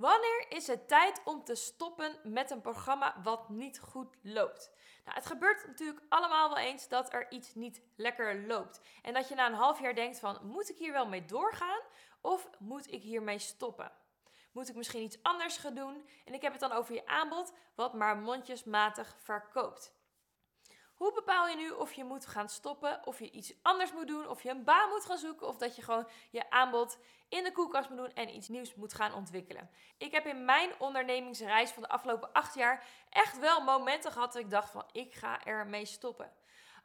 Wanneer is het tijd om te stoppen met een programma wat niet goed loopt? Nou, het gebeurt natuurlijk allemaal wel eens dat er iets niet lekker loopt. En dat je na een half jaar denkt van, moet ik hier wel mee doorgaan of moet ik hiermee stoppen? Moet ik misschien iets anders gaan doen? En ik heb het dan over je aanbod, wat maar mondjesmatig verkoopt. Hoe bepaal je nu of je moet gaan stoppen, of je iets anders moet doen, of je een baan moet gaan zoeken, of dat je gewoon je aanbod in de koelkast moet doen en iets nieuws moet gaan ontwikkelen? Ik heb in mijn ondernemingsreis van de afgelopen acht jaar echt wel momenten gehad dat ik dacht van ik ga ermee stoppen.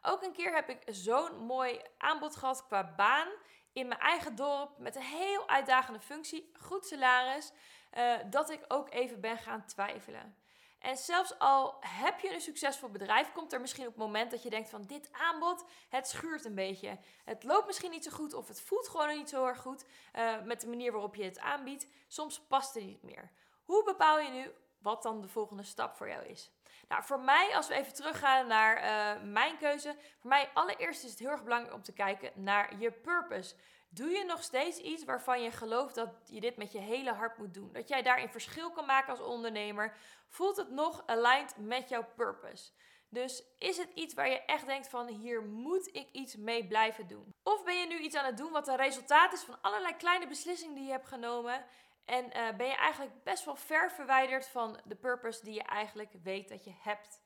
Ook een keer heb ik zo'n mooi aanbod gehad qua baan in mijn eigen dorp met een heel uitdagende functie, goed salaris, uh, dat ik ook even ben gaan twijfelen. En zelfs al heb je een succesvol bedrijf, komt er misschien op het moment dat je denkt van dit aanbod, het schuurt een beetje. Het loopt misschien niet zo goed of het voelt gewoon niet zo erg goed uh, met de manier waarop je het aanbiedt. Soms past het niet meer. Hoe bepaal je nu wat dan de volgende stap voor jou is? Nou, voor mij, als we even teruggaan naar uh, mijn keuze, voor mij allereerst is het heel erg belangrijk om te kijken naar je purpose. Doe je nog steeds iets waarvan je gelooft dat je dit met je hele hart moet doen? Dat jij daarin verschil kan maken als ondernemer? Voelt het nog aligned met jouw purpose? Dus is het iets waar je echt denkt van hier moet ik iets mee blijven doen? Of ben je nu iets aan het doen wat een resultaat is van allerlei kleine beslissingen die je hebt genomen en uh, ben je eigenlijk best wel ver verwijderd van de purpose die je eigenlijk weet dat je hebt?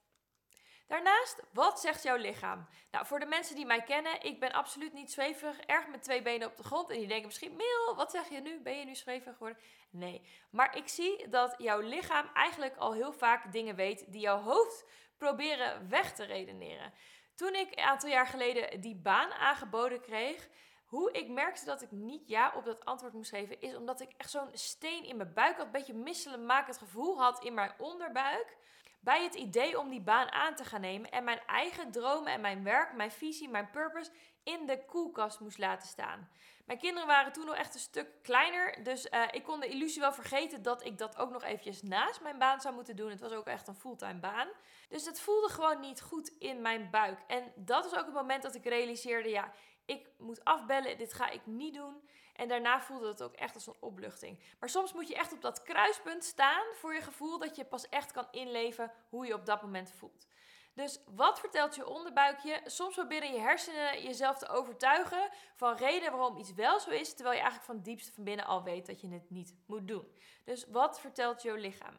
Daarnaast, wat zegt jouw lichaam? Nou, voor de mensen die mij kennen, ik ben absoluut niet zweverig, erg met twee benen op de grond. En die denken misschien, Mil, wat zeg je nu? Ben je nu zweverig geworden? Nee, maar ik zie dat jouw lichaam eigenlijk al heel vaak dingen weet die jouw hoofd proberen weg te redeneren. Toen ik een aantal jaar geleden die baan aangeboden kreeg, hoe ik merkte dat ik niet ja op dat antwoord moest geven, is omdat ik echt zo'n steen in mijn buik had, een beetje misselenmakend gevoel had in mijn onderbuik bij het idee om die baan aan te gaan nemen en mijn eigen dromen en mijn werk, mijn visie, mijn purpose in de koelkast moest laten staan. Mijn kinderen waren toen nog echt een stuk kleiner, dus uh, ik kon de illusie wel vergeten dat ik dat ook nog eventjes naast mijn baan zou moeten doen. Het was ook echt een fulltime baan. Dus het voelde gewoon niet goed in mijn buik. En dat is ook het moment dat ik realiseerde, ja, ik moet afbellen, dit ga ik niet doen. En daarna voelde het ook echt als een opluchting. Maar soms moet je echt op dat kruispunt staan voor je gevoel dat je pas echt kan inleven hoe je op dat moment voelt. Dus wat vertelt je onderbuikje? Soms proberen je hersenen jezelf te overtuigen van reden waarom iets wel zo is, terwijl je eigenlijk van diepste van binnen al weet dat je het niet moet doen. Dus wat vertelt jouw lichaam?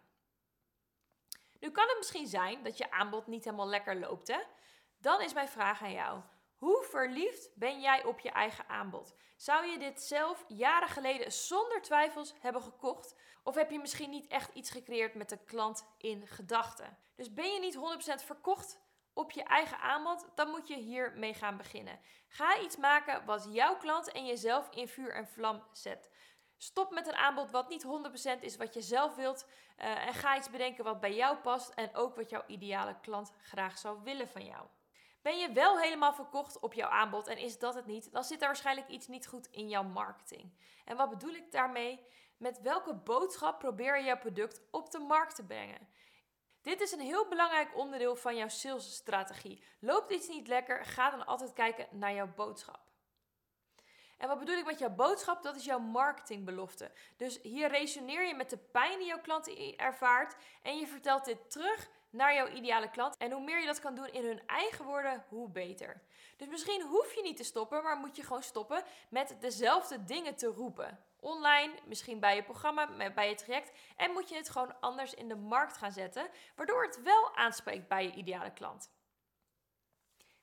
Nu kan het misschien zijn dat je aanbod niet helemaal lekker loopt, hè? Dan is mijn vraag aan jou: hoe verliefd ben jij op je eigen aanbod? Zou je dit zelf jaren geleden zonder twijfels hebben gekocht? Of heb je misschien niet echt iets gecreëerd met de klant in gedachten? Dus ben je niet 100% verkocht op je eigen aanbod, dan moet je hiermee gaan beginnen. Ga iets maken wat jouw klant en jezelf in vuur en vlam zet. Stop met een aanbod wat niet 100% is wat je zelf wilt. Uh, en ga iets bedenken wat bij jou past en ook wat jouw ideale klant graag zou willen van jou. Ben je wel helemaal verkocht op jouw aanbod en is dat het niet, dan zit er waarschijnlijk iets niet goed in jouw marketing. En wat bedoel ik daarmee? Met welke boodschap probeer je jouw product op de markt te brengen? Dit is een heel belangrijk onderdeel van jouw salesstrategie. Loopt iets niet lekker, ga dan altijd kijken naar jouw boodschap. En wat bedoel ik met jouw boodschap? Dat is jouw marketingbelofte. Dus hier resoneer je met de pijn die jouw klant ervaart en je vertelt dit terug naar jouw ideale klant. En hoe meer je dat kan doen in hun eigen woorden, hoe beter. Dus misschien hoef je niet te stoppen, maar moet je gewoon stoppen met dezelfde dingen te roepen. Online, misschien bij je programma, bij je traject. En moet je het gewoon anders in de markt gaan zetten, waardoor het wel aanspreekt bij je ideale klant.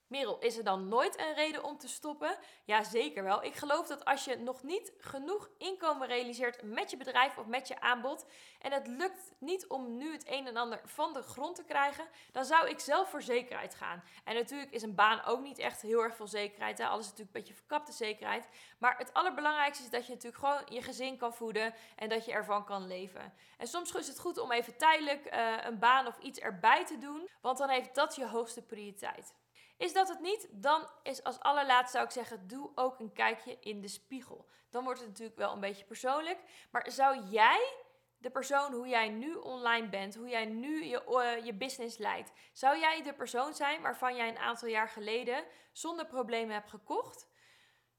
Merel, is er dan nooit een reden om te stoppen? Ja, zeker wel. Ik geloof dat als je nog niet genoeg inkomen realiseert met je bedrijf of met je aanbod en het lukt niet om nu het een en ander van de grond te krijgen, dan zou ik zelf voor zekerheid gaan. En natuurlijk is een baan ook niet echt heel erg veel zekerheid. Hè? Alles is natuurlijk een beetje verkapte zekerheid. Maar het allerbelangrijkste is dat je natuurlijk gewoon je gezin kan voeden en dat je ervan kan leven. En soms is het goed om even tijdelijk uh, een baan of iets erbij te doen, want dan heeft dat je hoogste prioriteit. Is dat het niet? Dan is als allerlaatste zou ik zeggen, doe ook een kijkje in de spiegel. Dan wordt het natuurlijk wel een beetje persoonlijk. Maar zou jij de persoon hoe jij nu online bent, hoe jij nu je, uh, je business leidt, zou jij de persoon zijn waarvan jij een aantal jaar geleden zonder problemen hebt gekocht?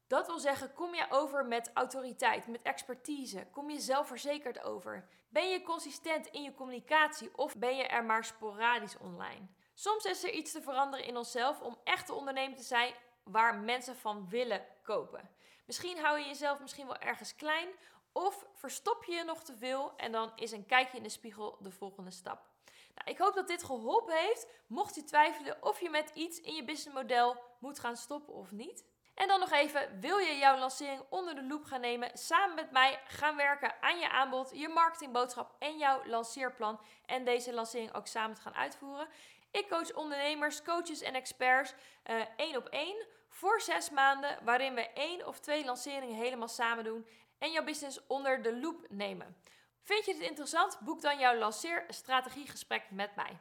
Dat wil zeggen, kom je over met autoriteit, met expertise? Kom je zelfverzekerd over? Ben je consistent in je communicatie of ben je er maar sporadisch online? Soms is er iets te veranderen in onszelf om echt de ondernemer te zijn waar mensen van willen kopen. Misschien hou je jezelf misschien wel ergens klein of verstop je je nog te veel en dan is een kijkje in de spiegel de volgende stap. Nou, ik hoop dat dit geholpen heeft, mocht je twijfelen of je met iets in je businessmodel moet gaan stoppen of niet. En dan nog even, wil je jouw lancering onder de loep gaan nemen, samen met mij gaan werken aan je aanbod, je marketingboodschap en jouw lanceerplan en deze lancering ook samen te gaan uitvoeren? Ik coach ondernemers, coaches en experts uh, één op één voor zes maanden, waarin we één of twee lanceringen helemaal samen doen en jouw business onder de loep nemen. Vind je dit interessant? Boek dan jouw lanceerstrategiegesprek met mij.